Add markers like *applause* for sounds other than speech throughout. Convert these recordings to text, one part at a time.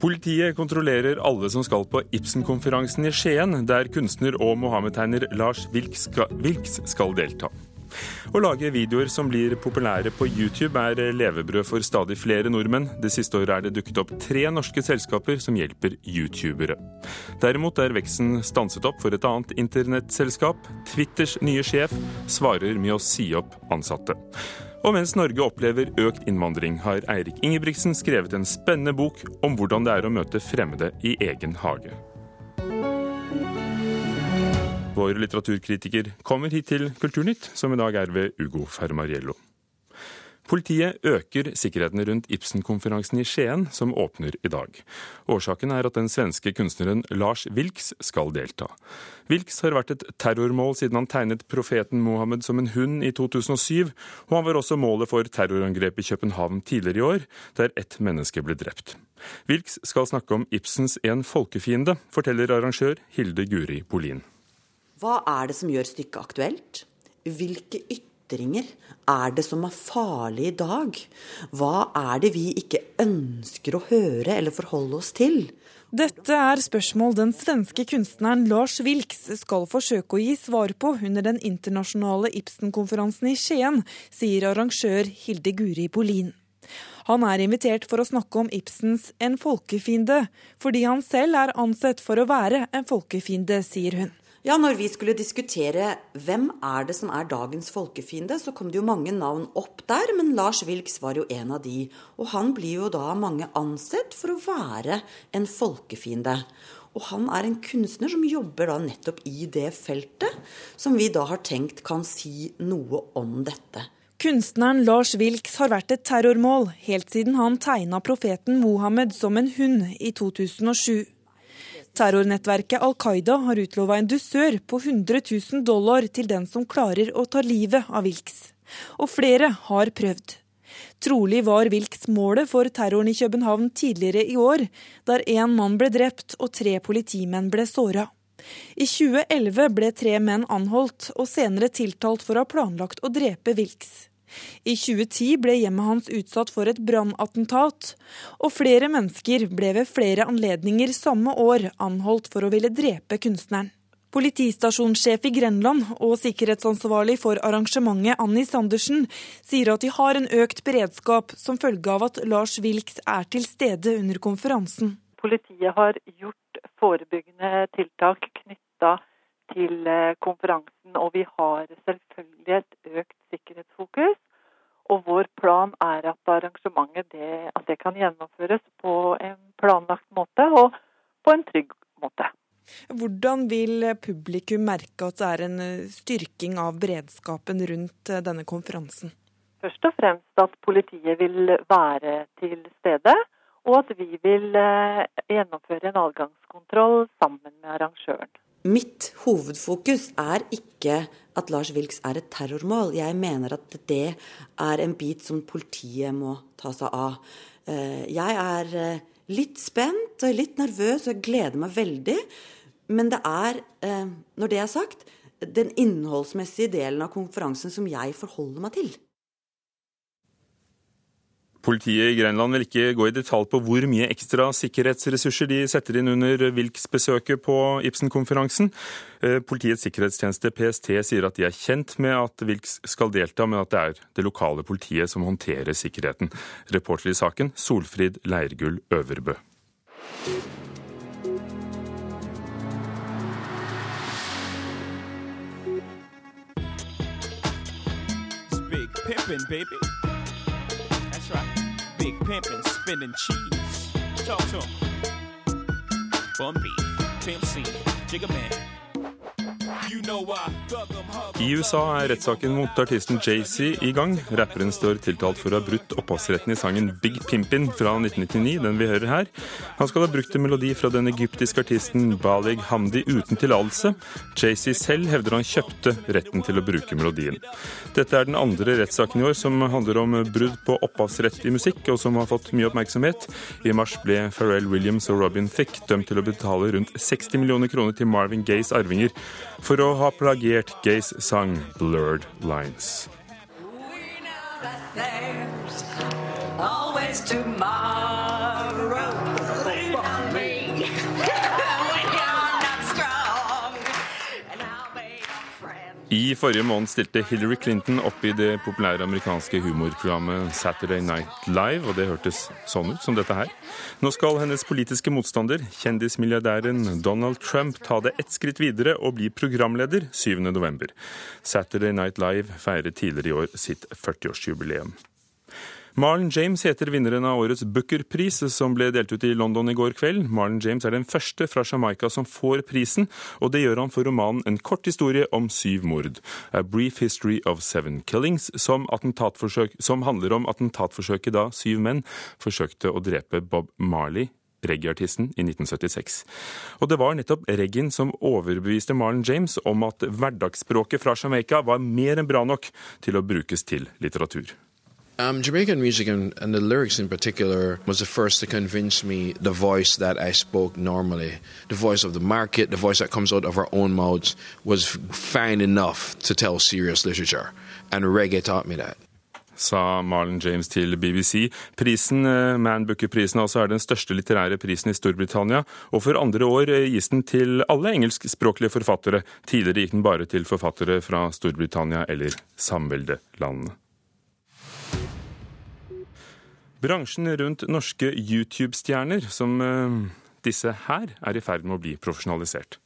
Politiet kontrollerer alle som skal på Ibsen-konferansen i Skien, der kunstner og Mohammed-tegner Lars Vilks skal delta. Å lage videoer som blir populære på YouTube er levebrød for stadig flere nordmenn. Det siste året er det dukket opp tre norske selskaper som hjelper youtubere. Derimot er veksten stanset opp for et annet internettselskap. Twitters nye sjef svarer med å si opp ansatte. Og mens Norge opplever økt innvandring, har Eirik Ingebrigtsen skrevet en spennende bok om hvordan det er å møte fremmede i egen hage. Vår litteraturkritiker kommer hit til Kulturnytt, som i dag er ved Ugo Fermariello. Politiet øker sikkerheten rundt Ibsen-konferansen i Skien, som åpner i dag. Årsaken er at den svenske kunstneren Lars Wilks skal delta. Wilks har vært et terrormål siden han tegnet profeten Mohammed som en hund i 2007, og han var også målet for terrorangrep i København tidligere i år, der ett menneske ble drept. Wilks skal snakke om Ibsens En folkefiende, forteller arrangør Hilde Guri Polin. Hva er det som gjør stykket aktuelt? Hvilke ytringer ytringer er det som er farlig i dag? Hva er det vi ikke ønsker å høre eller forholde oss til? Dette er spørsmål den svenske kunstneren Lars Wilks skal forsøke å gi svar på under den internasjonale Ibsen-konferansen i Skien, sier arrangør Hilde Guri Bolin. Han er invitert for å snakke om Ibsens 'En folkefiende', fordi han selv er ansett for å være en folkefiende, sier hun. Ja, når vi skulle diskutere hvem er det som er dagens folkefiende, så kom det jo mange navn opp der, men Lars Wilks var jo en av de. Og han blir jo da mange ansett for å være en folkefiende. Og han er en kunstner som jobber da nettopp i det feltet, som vi da har tenkt kan si noe om dette. Kunstneren Lars Wilks har vært et terrormål helt siden han tegna profeten Mohammed som en hund i 2007. Terrornettverket Al Qaida har utlova en dusør på 100 000 dollar til den som klarer å ta livet av Wilks. Og flere har prøvd. Trolig var Wilks målet for terroren i København tidligere i år, der én mann ble drept og tre politimenn ble såra. I 2011 ble tre menn anholdt og senere tiltalt for å ha planlagt å drepe Wilks. I 2010 ble hjemmet hans utsatt for et brannattentat, og flere mennesker ble ved flere anledninger samme år anholdt for å ville drepe kunstneren. Politistasjonssjef i Grenland og sikkerhetsansvarlig for arrangementet, Annie Sandersen, sier at de har en økt beredskap som følge av at Lars Wilks er til stede under konferansen. Politiet har gjort forebyggende tiltak knytta til eh, konferansen, og vi har selvfølgelig et økt sikkerhetsfokus. Og vår plan er at arrangementet det, at det kan gjennomføres på en planlagt måte og på en trygg måte. Hvordan vil publikum merke at det er en eh, styrking av beredskapen rundt eh, denne konferansen? Først og fremst at politiet vil være til stede, og at vi vil gjennomføre en adgangskontroll sammen med arrangøren. Mitt hovedfokus er ikke at Lars Wilks er et terrormål. Jeg mener at det er en bit som politiet må ta seg av. Eh, jeg er eh, litt spent og litt nervøs og gleder meg veldig. Men det er, eh, når det er sagt, den innholdsmessige delen av konferansen som jeg forholder meg til. Politiet i Grenland vil ikke gå i detalj på hvor mye ekstra sikkerhetsressurser de setter inn under Wilks-besøket på Ibsen-konferansen. Eh, Politiets sikkerhetstjeneste PST sier at de er kjent med at Wilks skal delta, men at det er det lokale politiet som håndterer sikkerheten. Reporter i saken Solfrid Leirgull Øverbø. Big pimpin', baby big pimpin', spinning cheese. Talk to him. Bun B, Pimp C, Jigga Man. I USA er rettssaken mot artisten Jay-Z i gang. Rapperen står tiltalt for å ha brutt opphavsretten i sangen Big Pimpin' fra 1999, den vi hører her. Han skal ha brukt en melodi fra den egyptiske artisten Balig Hamdi uten tillatelse. Jay-Z selv hevder han kjøpte retten til å bruke melodien. Dette er den andre rettssaken i år som handler om brudd på opphavsrett i musikk, og som har fått mye oppmerksomhet. I mars ble Pharrell Williams og Robin Thicke dømt til å betale rundt 60 millioner kroner til Marvin Gayes arvinger for å ha plagiert Gays sang 'Blurred Lines'. I forrige måned stilte Hillary Clinton opp i det populære amerikanske humorprogrammet Saturday Night Live, og det hørtes sånn ut som dette her. Nå skal hennes politiske motstander, kjendismilliardæren Donald Trump, ta det ett skritt videre og bli programleder 7.11. Saturday Night Live feiret tidligere i år sitt 40-årsjubileum. Marlon James heter vinneren av årets Booker-pris, som ble delt ut i London i går kveld. Marlon James er den første fra Jamaica som får prisen, og det gjør han for romanen En kort historie om syv mord. A Brief History of Seven Killings, som, som handler om attentatforsøket da syv menn forsøkte å drepe Bob Marley reggae-artisten i 1976. Og det var nettopp reggaen som overbeviste Marlon James om at hverdagsspråket fra Jamaica var mer enn bra nok til å brukes til litteratur. Um, Jamaican music and, and, the lyrics in particular was the first to convince me the voice that I spoke normally, the voice of the market, the voice that comes out of our own mouths, was fine enough to tell serious literature. And reggae taught me that. sa Marlon James til BBC. Prisen, eh, Man Booker-prisen altså er den største litterære prisen i Storbritannia, og for andre år eh, gis den til alle engelskspråklige forfattere. Tidligere gikk den bare til forfattere fra Storbritannia eller samveldelandene. Bransjen rundt norske YouTube-stjerner, som uh, disse her, er i ferd med å bli profesjonalisert.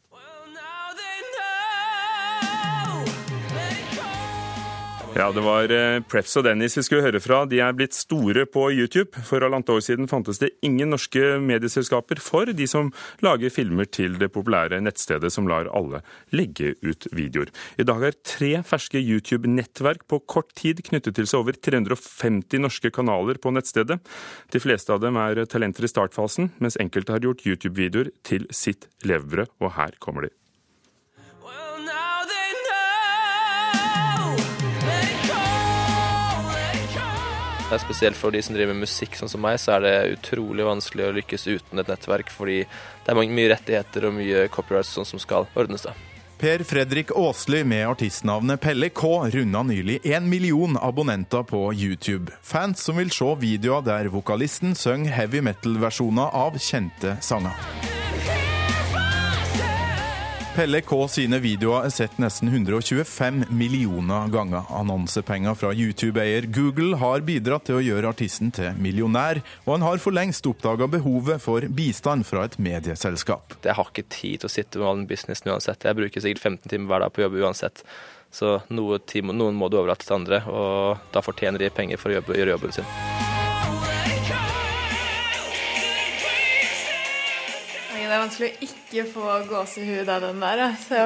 Ja, det var eh, Preps og Dennis vi skulle høre fra. De er blitt store på YouTube. For halvannet år siden fantes det ingen norske medieselskaper for de som lager filmer til det populære nettstedet som lar alle legge ut videoer. I dag er tre ferske YouTube-nettverk på kort tid knyttet til seg over 350 norske kanaler på nettstedet. De fleste av dem er talenter i startfasen, mens enkelte har gjort YouTube-videoer til sitt levebrød, og her kommer de. Det er Spesielt for de som driver med musikk, sånn som meg, så er det utrolig vanskelig å lykkes uten et nettverk, fordi det er mye rettigheter og mye copyrights sånn som skal ordnes. da. Per Fredrik Aasli med artistnavnet Pelle K runda nylig én million abonnenter på YouTube. Fans som vil se videoer der vokalisten synger heavy metal-versjoner av kjente sanger. Pelle K sine videoer er sett nesten 125 millioner ganger. Annonsepenger fra YouTube-eier Google har bidratt til å gjøre artisten til millionær, og han har for lengst oppdaga behovet for bistand fra et medieselskap. Jeg har ikke tid til å sitte med all den businessen uansett. Jeg bruker sikkert 15 timer hver dag på jobb uansett. Så noen må du overlate til andre, og da fortjener de penger for å gjøre jobben sin. Det er vanskelig å ikke få gåsehud av den der. Så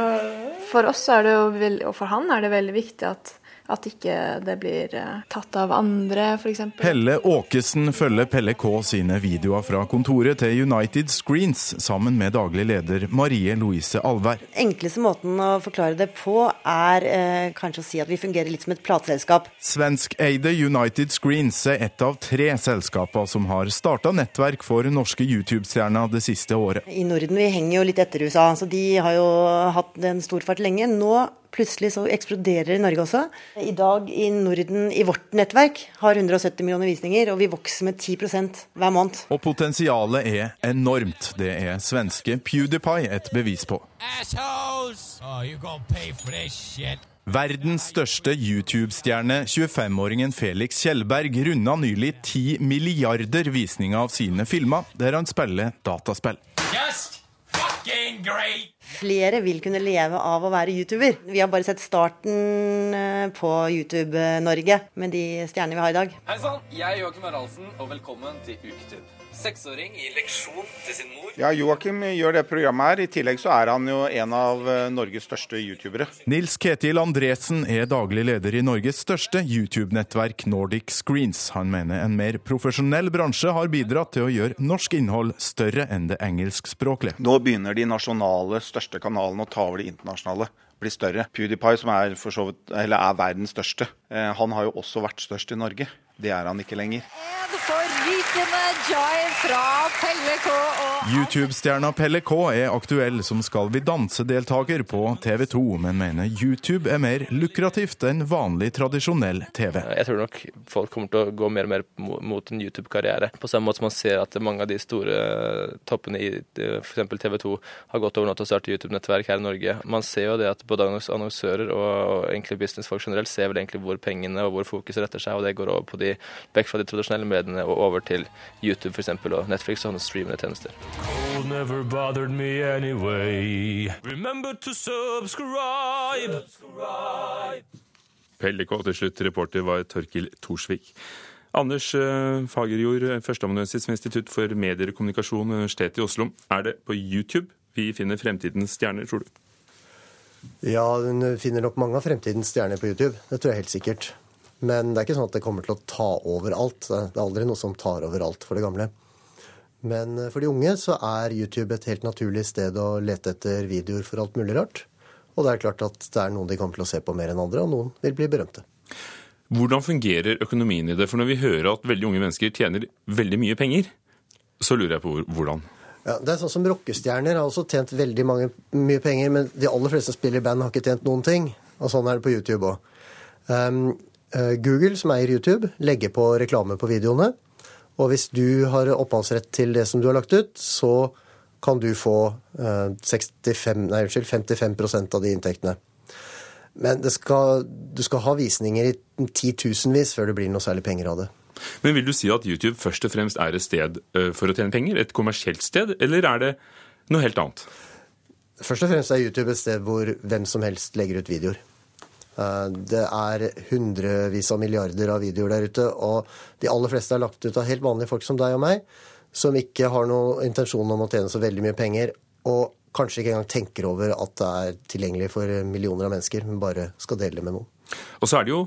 for oss er det jo, og for han er det veldig viktig at at ikke det blir eh, tatt av andre, f.eks. Pelle Åkesen følger Pelle K sine videoer fra kontoret til United Screens sammen med daglig leder Marie Louise Alvær. Enkleste måten å forklare det på er eh, kanskje å si at vi fungerer litt som et plateselskap. Svenskeide United Screens er ett av tre selskaper som har starta nettverk for norske YouTube-stjerner det siste året. I Norden vi henger jo litt etter USA, så de har jo hatt en stor fart lenge. Nå Plutselig så eksploderer i Norge også. I dag i Norden, i vårt nettverk, har 170 millioner visninger, og vi vokser med 10 hver måned. Og potensialet er enormt. Det er svenske PewDiePie et bevis på. Oh, Verdens største YouTube-stjerne, 25-åringen Felix Kjellberg, runda nylig 10 milliarder visninger av sine filmer, der han spiller dataspill. Just fucking great! Flere vil kunne leve av å være YouTuber. Vi har bare sett starten eh, på YouTube-Norge med de stjernene vi har i dag. Hei sann, jeg er Joakim Haraldsen, og velkommen til Uketube seksåring i leksjon til sin mor. Ja, Joakim gjør det programmet her. I tillegg så er han jo en av eh, Norges største youtubere. Nils Ketil Andresen er daglig leder i Norges største YouTube-nettverk Nordic Screens. Han mener en mer profesjonell bransje har bidratt til å gjøre norsk innhold større enn det engelskspråklige. Nå begynner de nasjonale største kanalene og ta over de internasjonale blir større. PewDiePie, som er, vidt, er verdens største, eh, han har jo også vært størst i Norge. Det er han ikke lenger. Er det for Rykende joy fra Pelle K og YouTube-stjerna Pelle K er aktuell som Skal vi danse-deltaker på TV 2, men mener YouTube er mer lukrativt enn vanlig tradisjonell TV. Jeg tror nok folk kommer til å gå mer og mer mot en YouTube-karriere. På samme måte som man ser at mange av de store toppene i f.eks. TV 2 har gått over nå til å starte YouTube-nettverk her i Norge. Man ser jo det at både annonsører og egentlig businessfolk generelt ser vel egentlig hvor pengene og hvor fokuset retter seg, og det går over på de, vekk fra de tradisjonelle mediene og over til YouTube for eksempel, og Netflix og streamende tjenester. Cold never bothered me anyway. Remember to subscribe. Pelle K til slutt, reporter var Torkil Thorsvik. Anders eh, Fagerjord, førsteamanuensis ved Institutt for medier og kommunikasjon ved Universitetet i Oslo. Er det på YouTube vi finner fremtidens stjerner, tror du? Ja, hun finner nok mange av fremtidens stjerner på YouTube. Det tror jeg helt sikkert. Men det er ikke sånn at det kommer til å ta over alt. Det er aldri noe som tar over alt for det gamle. Men eh, for de unge så er YouTube et helt naturlig sted å lete etter videoer for alt mulig rart. Og det er klart at det er noen de kommer til å se på mer enn andre, og noen vil bli berømte. Hvordan fungerer økonomien i det? For når vi hører at veldig unge mennesker tjener veldig mye penger, så lurer jeg på hvordan. Ja, det er sånn som Rockestjerner har også tjent veldig mange, mye penger, men de aller fleste som spiller i band, har ikke tjent noen ting. Og sånn er det på YouTube òg. Eh, Google, som eier YouTube, legger på reklame på videoene. Og hvis du har opphavsrett til det som du har lagt ut, så kan du få 65, eh, nei, unnskyld, 55% av de inntektene. Men skal, du skal ha visninger i titusenvis før det blir noe særlig penger av det. Men vil du si at YouTube først og fremst er et sted eh, for å tjene penger? Et kommersielt sted, eller er det noe helt annet? Først og fremst er YouTube et sted hvor hvem som helst legger ut videoer. Eh, det er hundrevis av milliarder av videoer der ute, og de aller fleste er lagt ut av helt vanlige folk som deg og meg, som ikke har noen intensjon om å tjene så veldig mye penger, og kanskje ikke engang tenker over at det er tilgjengelig for millioner av mennesker, men bare skal dele det med noen. Og så er det jo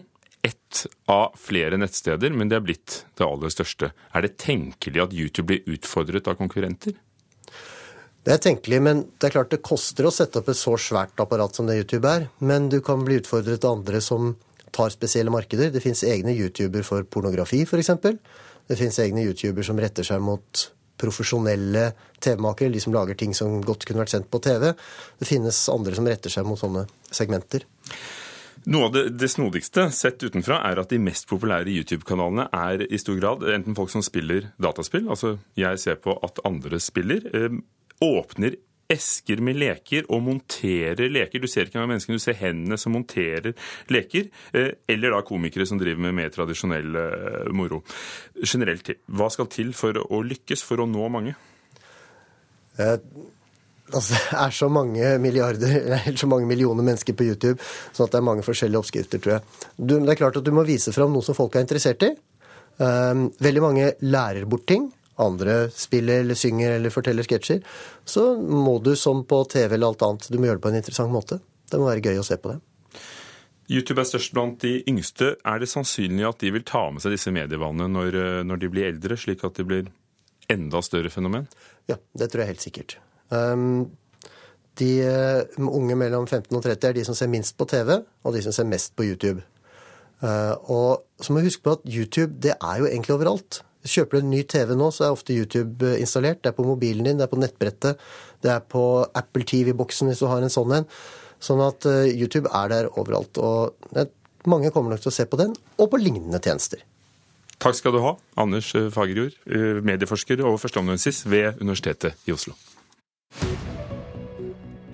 ett av flere nettsteder, men det er blitt det aller største. Er det tenkelig at YouTube blir utfordret av konkurrenter? Det er tenkelig, men det er klart det koster å sette opp et så svært apparat som det YouTube er. Men du kan bli utfordret av andre som tar spesielle markeder. Det fins egne YouTuber for pornografi, f.eks. Det fins egne YouTuber som retter seg mot profesjonelle TV-makere, de som lager ting som godt kunne vært sendt på TV. Det finnes andre som retter seg mot sånne segmenter. Noe av det, det, snodigste sett utenfra er at de mest populære YouTube-kanalene er i stor grad enten folk som spiller dataspill, altså jeg ser på at andre spiller, eh, åpner esker med leker og monterer leker. Du ser ikke engang menneskene, du ser hendene som monterer leker. Eh, eller da komikere som driver med mer tradisjonell eh, moro. Generelt, hva skal til for å lykkes, for å nå mange? Eh, altså, det er så mange milliarder, *laughs* eller så mange millioner mennesker på YouTube, sånn at det er mange forskjellige oppskrifter, tror jeg. Du, det er klart at du må vise fram noe som folk er interessert i. Eh, veldig mange lærer bort ting andre spiller eller synger eller forteller sketsjer, så må du som på TV eller alt annet, du må gjøre det på en interessant måte. Det må være gøy å se på det. YouTube er størst blant de yngste. Er det sannsynlig at de vil ta med seg disse medievanene når, når, de blir eldre, slik at de blir enda større fenomen? Ja, det tror jeg helt sikkert. Um, de uh, unge mellom 15 og 30 er de som ser minst på TV, og de som ser mest på YouTube. Uh, og så må vi huske på at YouTube det er jo egentlig overalt. Kjøper du en ny TV nå, så er ofte YouTube eh, installert. Det er på mobilen din, det er på nettbrettet, det er på Apple TV-boksen hvis du har en sånn en. Sånn at eh, YouTube er der overalt. Og mange kommer nok til å se på den, og på lignende tjenester. Takk skal du ha, Anders Fagerjord, eh, medieforsker og førsteamanuensis ved Universitetet i Oslo.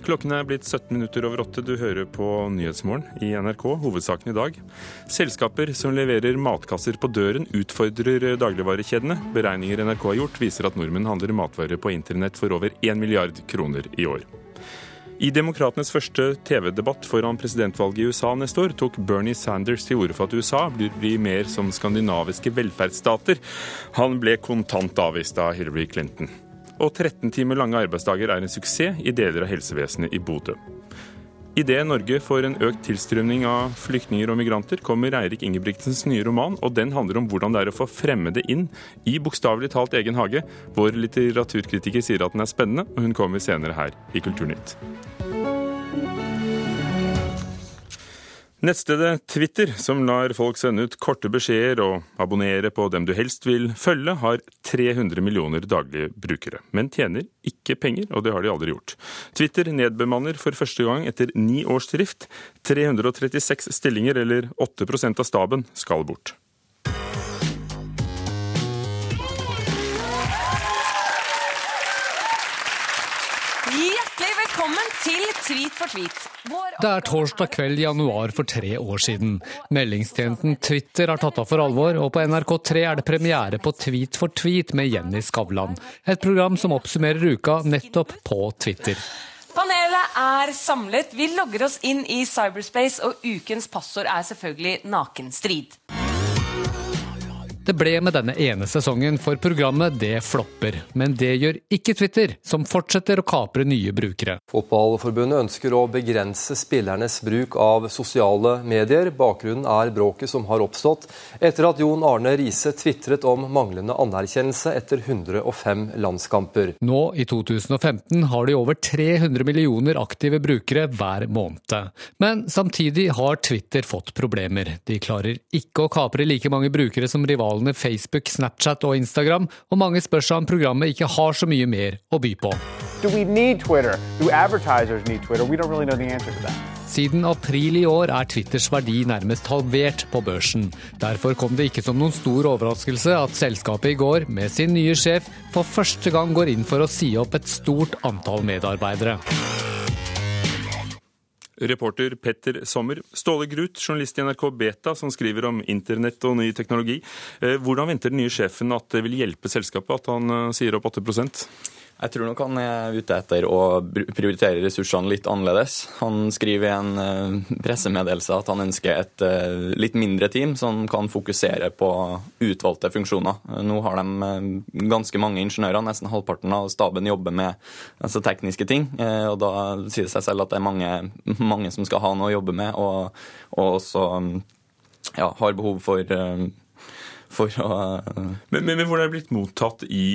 Klokken er blitt 17 minutter over åtte. Du hører på Nyhetsmorgen i NRK. Hovedsaken i dag. Selskaper som leverer matkasser på døren, utfordrer dagligvarekjedene. Beregninger NRK har gjort, viser at nordmenn handler matvarer på internett for over 1 milliard kroner i år. I demokratenes første TV-debatt foran presidentvalget i USA neste år tok Bernie Sanders til orde for at USA blir mer som skandinaviske velferdsstater. Han ble kontant avvist av Hillary Clinton og 13 timer lange arbeidsdager er en suksess i deler av helsevesenet i Bodø. Idet Norge får en økt tilstrømning av flyktninger og migranter, kommer Eirik Ingebrigtsens nye roman, og den handler om hvordan det er å få fremmede inn i bokstavelig talt egen hage. Vår litteraturkritiker sier at den er spennende, og hun kommer senere her i Kulturnytt. Nettstedet Twitter, som lar folk sende ut korte beskjeder og abonnere på dem du helst vil følge, har 300 millioner daglige brukere, men tjener ikke penger, og det har de aldri gjort. Twitter nedbemanner for første gang etter ni års drift. 336 stillinger, eller 8 av staben, skal bort. Tweet for tweet. Det er torsdag kveld i januar for tre år siden. Meldingstjenesten Twitter har tatt av for alvor, og på NRK3 er det premiere på Tweet for tweet med Jenny Skavlan. Et program som oppsummerer uka nettopp på Twitter. Panelet er samlet. Vi logger oss inn i cyberspace, og ukens passord er selvfølgelig nakenstrid. Det ble med denne ene sesongen, for programmet det flopper. Men det gjør ikke Twitter, som fortsetter å kapre nye brukere. Fotballforbundet ønsker å begrense spillernes bruk av sosiale medier. Bakgrunnen er bråket som har oppstått etter at Jon Arne Riise tvitret om manglende anerkjennelse etter 105 landskamper. Nå i 2015 har de over 300 millioner aktive brukere hver måned. Men samtidig har Twitter fått problemer. De klarer ikke å kapre like mange brukere som rivalene Facebook, Snapchat og Instagram, og mange spør seg om programmet ikke har så mye mer å by på. Siden april i år er Twitters verdi nærmest halvert på børsen. Derfor kom det ikke som noen stor overraskelse at selskapet i går, med sin nye sjef, for første gang går inn for å si opp et stort antall medarbeidere. Reporter Petter Sommer. Ståle Grut, journalist i NRK Beta, som skriver om internett og ny teknologi. Eh, Hvordan venter den nye sjefen at det vil hjelpe selskapet at han eh, sier opp 8 Jeg tror nok han er ute etter å prioritere ressursene litt annerledes. Han skriver i en eh, pressemeddelelse at han ønsker et eh, litt mindre team som kan fokusere på utvalgte funksjoner. Nå har de eh, ganske mange ingeniører, nesten halvparten av staben jobber med altså, tekniske ting. Og da sier det seg selv at det er mange, *laughs* mange som skal ha noe å jobbe med, og, og også ja, har behov for, for å Men, men, men hvordan er det blitt mottatt i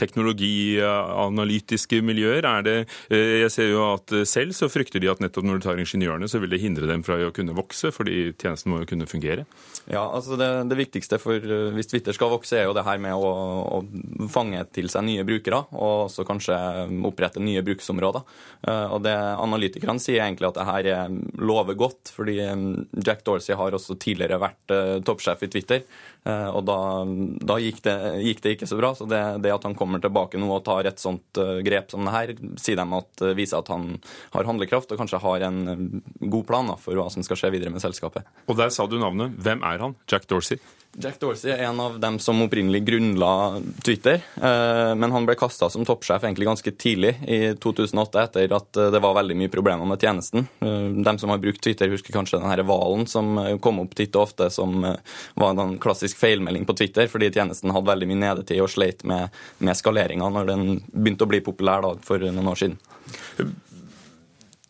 teknologianalytiske miljøer? Er det, eh, jeg ser jo at eh, selv så frykter de at nettopp når du tar ingeniørene, så vil det hindre dem fra å kunne vokse, fordi tjenesten må jo kunne fungere. Ja, altså det, det viktigste for eh, hvis Twitter skal vokse, er jo det her med å, å fange til seg nye brukere, og også kanskje opprette nye bruksområder. Og det Analytikerne sier egentlig at det her lover godt, fordi Jack Dorsey har også tidligere vært toppsjef i Twitter. Og da, da gikk, det, gikk det ikke så bra. Så det, det at han kommer tilbake nå og tar et sånt eh, grep som det her, sier de at, eh, viser at han har handlekraft og kanskje har en eh, god plan for hva som skal skje videre med selskapet. Og der sa du navnet. Hvem er han? Jack Dorsey? Jack Dorsey er en av dem som opprinnelig grunnla Twitter, eh, men han ble kasta som toppsjef egentlig ganske tidlig, i 2008, etter at eh, det var veldig mye problemer med tjenesten. De Dem som har brukt Twitter, husker kanskje den her hvalen som eh, kom opp titt og ofte, som eh, var en klassisk feilmelding på Twitter, fordi tjenesten hadde veldig mye nedetid og sleit med, med skaleringa når den begynte å bli populær da, for noen år siden.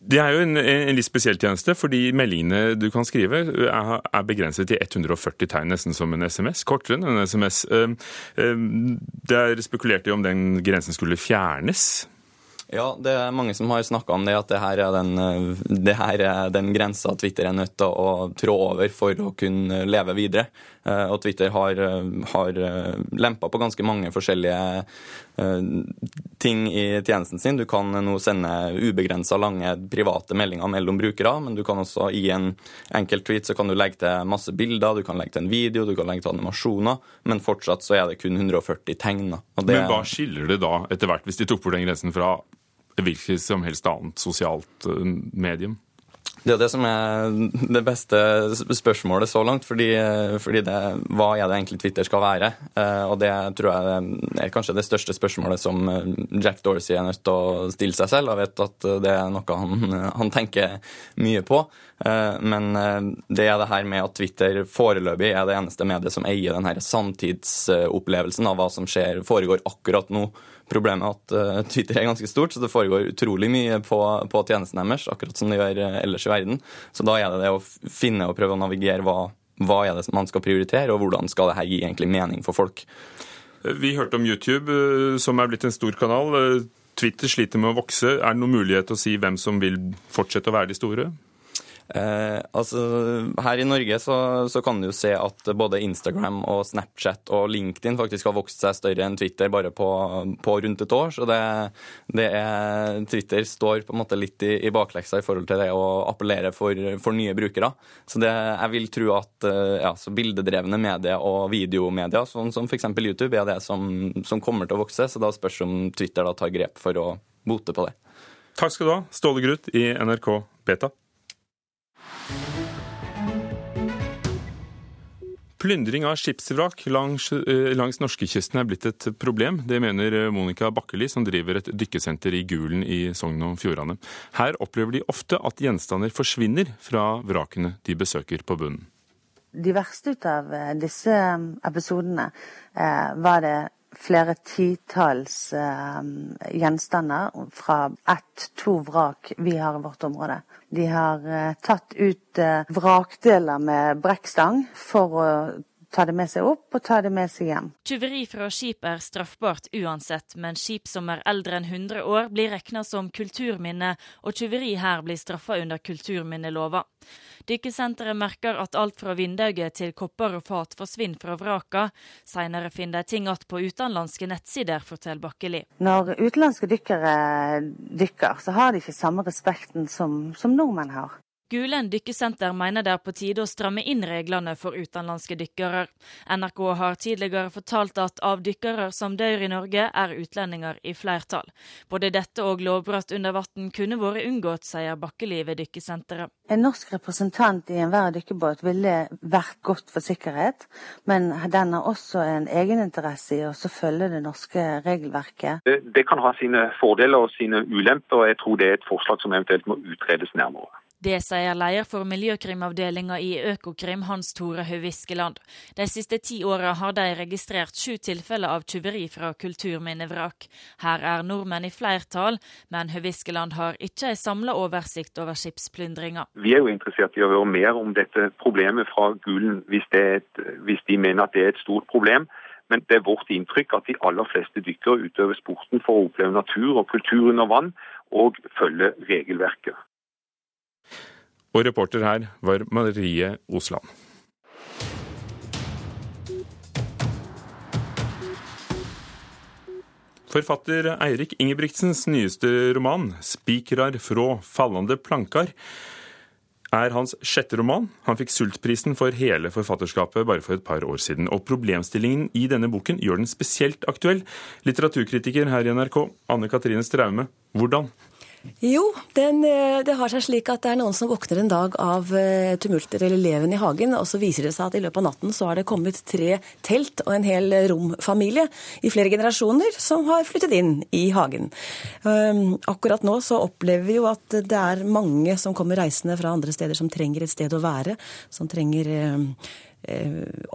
Det er jo en, en litt spesiell tjeneste, fordi meldingene du kan skrive er, er begrenset til 140 tegn, nesten som en SMS. Kortere enn en SMS. Eh, eh, Det er spekulert i om den grensen skulle fjernes. Ja, det er mange som har snakka om det, at det her er den, eh, det den grensa Twitter er nødt til å trå over for å kunne leve videre. Eh, Og Twitter har, eh, har lempa på ganske mange forskjellige eh, ting i tjenesten sin. Du kan nå sende ubegrensa lange private meldinger mellom brukere, men du kan også i en enkelt tweet så kan du legge til masse bilder, du kan legge til en video, du kan legge til animasjoner, men fortsatt så er det kun 140 tegn. det- Men hva skiller det da etter hvert, hvis de tok bort den grensen fra hvilket som helst annet sosialt eh, medium? Det er det som er det beste spørsmålet så langt. Fordi, fordi det, hva er det egentlig Twitter skal være? Eh, Og det tror jeg er kanskje det største spørsmålet som eh, Jack Dorsey er nødt til å stille seg selv. Jeg vet at det er noe han, *laughs* han tenker mye på. Eh, Men det er det her med at Twitter foreløpig er det eneste mediet som eier den her sanntidsopplevelsen av hva som skjer, foregår akkurat nå. Problemet er at Twitter er ganske stort, så det foregår utrolig mye på, på tjenesten deres, akkurat som det gjør ellers i verden. Så da er det det å finne og prøve å navigere hva, hva er det man skal prioritere, og hvordan skal det her gi egentlig mening for folk. Vi hørte om YouTube, eh, som er blitt en stor kanal. Eh, Twitter sliter med å vokse. Er det noen mulighet til å si hvem som vil fortsette å være de store? Eh, altså, her i Norge så, så, kan du jo se at både Instagram og Snapchat og LinkedIn faktisk har vokst seg større enn Twitter bare på, på rundt et år. Så det, det er, Twitter står på en måte litt i, i, bakleksa i forhold til det å appellere for, for nye brukere. Så det, jeg vil tro at eh, ja, bildedrevne medier og videomedier, sånn som f.eks. YouTube, er det som, som kommer til å vokse. Så da spørs om Twitter da tar grep for å bote på det. Takk skal du ha, Ståle Gruth i NRK Beta. Plyndring av skipsvrak langs, eh, langs norskekysten er blitt et problem. Det mener eh, Monica Bakkeli, som driver et dykkesenter i Gulen i Sogn og Fjordane. Her opplever de ofte at gjenstander forsvinner fra vrakene de besøker på bunnen. De verste ut av eh, disse episodene var det flere titalls gjenstander fra ett-to vrak vi har i vårt område. De har eh, tatt ut eh, vrakdeler med brekkstang for å ta det med seg opp og ta det med seg hjem. Tyveri fra skip er straffbart uansett, men skip som er eldre enn 100 år blir regna som kulturminne, og tyveri her blir straffa under kulturminnelova. Dykkesenteret merker at alt fra vindauger til kopper og fat forsvinner fra vraka. Senere finner de ting igjen på utenlandske nettsider, forteller Bakkeli. Når utenlandske dykkere dykker, så har de ikke samme respekten som, som nordmenn har. Gulen dykkesenter mener det er på tide å stramme inn reglene for utenlandske dykkere. NRK har tidligere fortalt at av dykkere som dør i Norge, er utlendinger i flertall. Både dette og lovbrudd under vann kunne vært unngått, sier Bakkeli ved dykkesenteret. En norsk representant i enhver dykkebåt ville vært godt for sikkerhet, men den har også en egeninteresse i å følge det norske regelverket. Det, det kan ha sine fordeler og sine ulemper, og jeg tror det er et forslag som eventuelt må utredes nærmere. Det sier leder for miljøkrimavdelinga i Økokrim, Hans Tore Høviskeland. De siste ti åra har de registrert sju tilfeller av tyveri fra kulturminnevrak. Her er nordmenn i flertall, men Høviskeland har ikke en samla oversikt over skipsplyndringa. Vi er jo interessert i å høre mer om dette problemet fra Gulen, hvis, et, hvis de mener at det er et stort problem. Men det er vårt inntrykk at de aller fleste dykkere utøver sporten for å oppleve natur og kultur under vann, og følge regelverket. Og reporter her var Marie Osland. Forfatter Eirik Ingebrigtsens nyeste roman, 'Spikrar frå fallande plankar', er hans sjette roman. Han fikk Sultprisen for hele forfatterskapet bare for et par år siden. Og problemstillingen i denne boken gjør den spesielt aktuell. Litteraturkritiker her i NRK, Anne Katrine Straume, hvordan? Jo, den, eh, det har seg slik at det er noen som våkner en dag av eh, tumulter eller leven i hagen, og så viser det seg at i løpet av natten så har det kommet tre telt og en hel romfamilie i flere generasjoner som har flyttet inn i hagen. Um, akkurat nå så opplever vi jo at det er mange som kommer reisende fra andre steder som trenger et sted å være, som trenger um, Eh,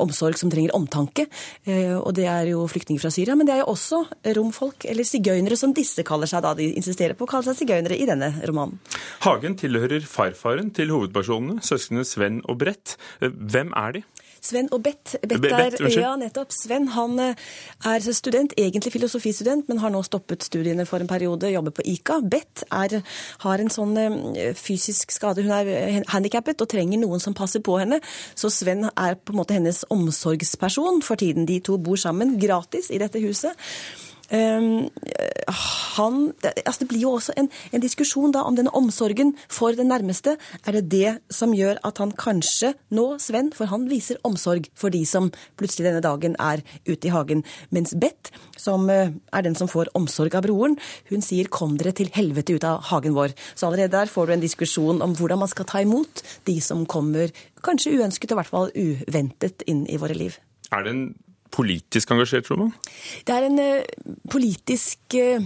omsorg som trenger omtanke. Eh, og det er jo flyktninger fra Syria, men det er jo også romfolk, eller sigøynere, som disse kaller seg da. De insisterer på å kalle seg sigøynere i denne romanen. Hagen tilhører farfaren til hovedpersonene, søsknene Sven og Brett. Eh, hvem er de? Sven og Bett. Bett er, ja, nettopp. Sven han eh, er student, egentlig filosofistudent, men har nå stoppet studiene for en periode, jobber på ICA. Bett er, har en sånn eh, fysisk skade. Hun er handikappet og trenger noen som passer på henne. Så Sven er på en måte hennes omsorgsperson for tiden. De to bor sammen gratis i dette huset. Um, han, altså det blir jo også en, en, diskusjon da om denne omsorgen for den nærmeste. Er det det som gjør at han kanskje nå, Sven, for han viser omsorg for de som plutselig denne dagen er ute i hagen. Mens Beth, som uh, er den som får omsorg av broren, hun sier 'kom dere til helvete ut av hagen vår'. Så allerede der får du en diskusjon om hvordan man skal ta imot de som kommer kanskje uønsket og i hvert fall uventet inn i våre liv. Er det en politisk engasjert roman? Det er en uh, politisk uh,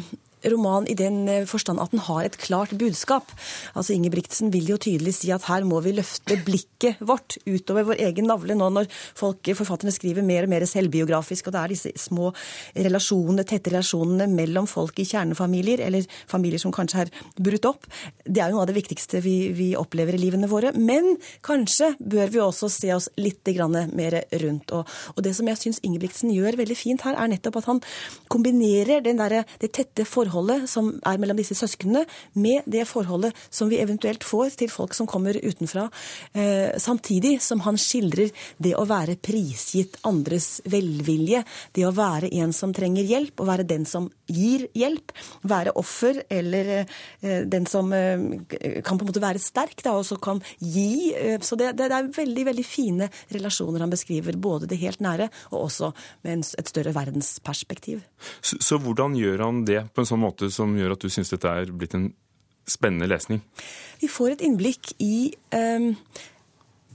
roman i den eh, forstand at den har et klart budskap. Altså Ingebrigtsen vil jo tydelig si at her må vi løfte blikket vårt utover vår egen navle nå når folk, forfatterne skriver mer og mer selvbiografisk, og det er disse små relasjonene, tette relasjonene mellom folk i kjernefamilier, eller familier som kanskje er brutt opp. Det er jo noe av det viktigste vi, vi opplever i livene våre. Men kanskje bør vi også se oss litt mer rundt. Og, og det som jeg syns Ingebrigtsen gjør veldig fint her, er nettopp at han kombinerer der, det tette forholdet forholdet som er mellom disse søsknene, med det forholdet som vi eventuelt får til folk som kommer utenfra. Eh, samtidig som han skildrer det å være prisgitt andres velvilje, det å være en som trenger hjelp, og være den som gir hjelp. Være offer eller eh, den som eh, kan på en måte være sterk da, og som kan gi. Så det, det, er veldig veldig fine relasjoner han beskriver, både det helt nære og også med et større verdensperspektiv. Så, så hvordan gjør han det på en sånn måte som gjør at du syns dette er blitt en spennende lesning? Vi får et innblikk i um,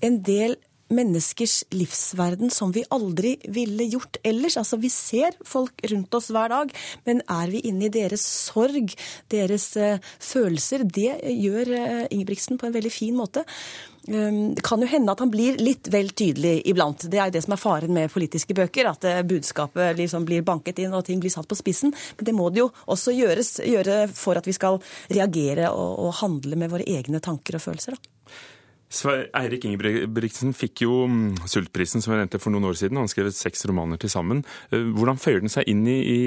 en del menneskers livsverden som vi aldri ville gjort ellers. Altså, Vi ser folk rundt oss hver dag, men er vi inne i deres sorg, deres uh, følelser? Det gjør uh, Ingebrigtsen på en veldig fin måte. Um, det kan jo hende at han blir litt vel tydelig iblant. Det er jo det som er faren med politiske bøker, at uh, budskapet liksom blir banket inn og ting blir satt på spissen. Men det må det jo også gjøres, gjøre for at vi skal reagere og, og handle med våre egne tanker og følelser. da. Eirik Ingebrigtsen fikk jo mm, Sultprisen som jeg nevnte for noen år siden. Han skrev seks romaner til sammen. Eh, hvordan føyer den seg inn i, i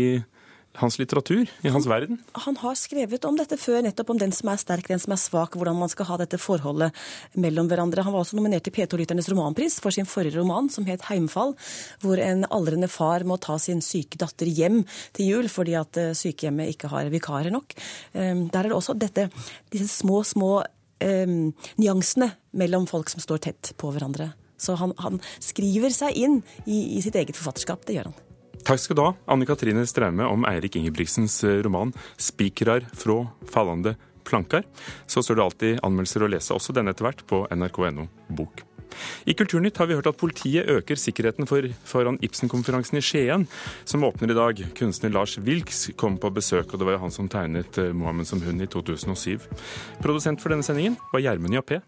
hans litteratur, i hans verden? Han har skrevet om dette før, nettopp om den som er sterk, den som er svak, hvordan man skal ha dette forholdet mellom hverandre. Han var også nominert til P2-lytternes romanpris for sin forrige roman, som het 'Heimfall', hvor en aldrende far må ta sin syke datter hjem til jul fordi at eh, sykehjemmet ikke har vikarer nok. Eh, der er det også dette, disse små, små um, nyansene mellom folk som står tett på hverandre. Så han, han skriver seg inn i, i, sitt eget forfatterskap. Det gjør han. Takk skal du ha, Anne Katrine Straume, om Eirik Ingebrigtsens eh, roman 'Spikrar frå fallande plankar'. Så står det alltid anmeldelser å lese, også denne etter hvert, på nrk.no bok. I Kulturnytt har vi hørt at politiet øker sikkerheten for, foran Ibsen-konferansen i Skien, som åpner i dag. Kunstner Lars Wilks kom på besøk, og det var jo han som tegnet eh, Mohammed som hund i 2007. Produsent for denne sendingen var Gjermund Jappé.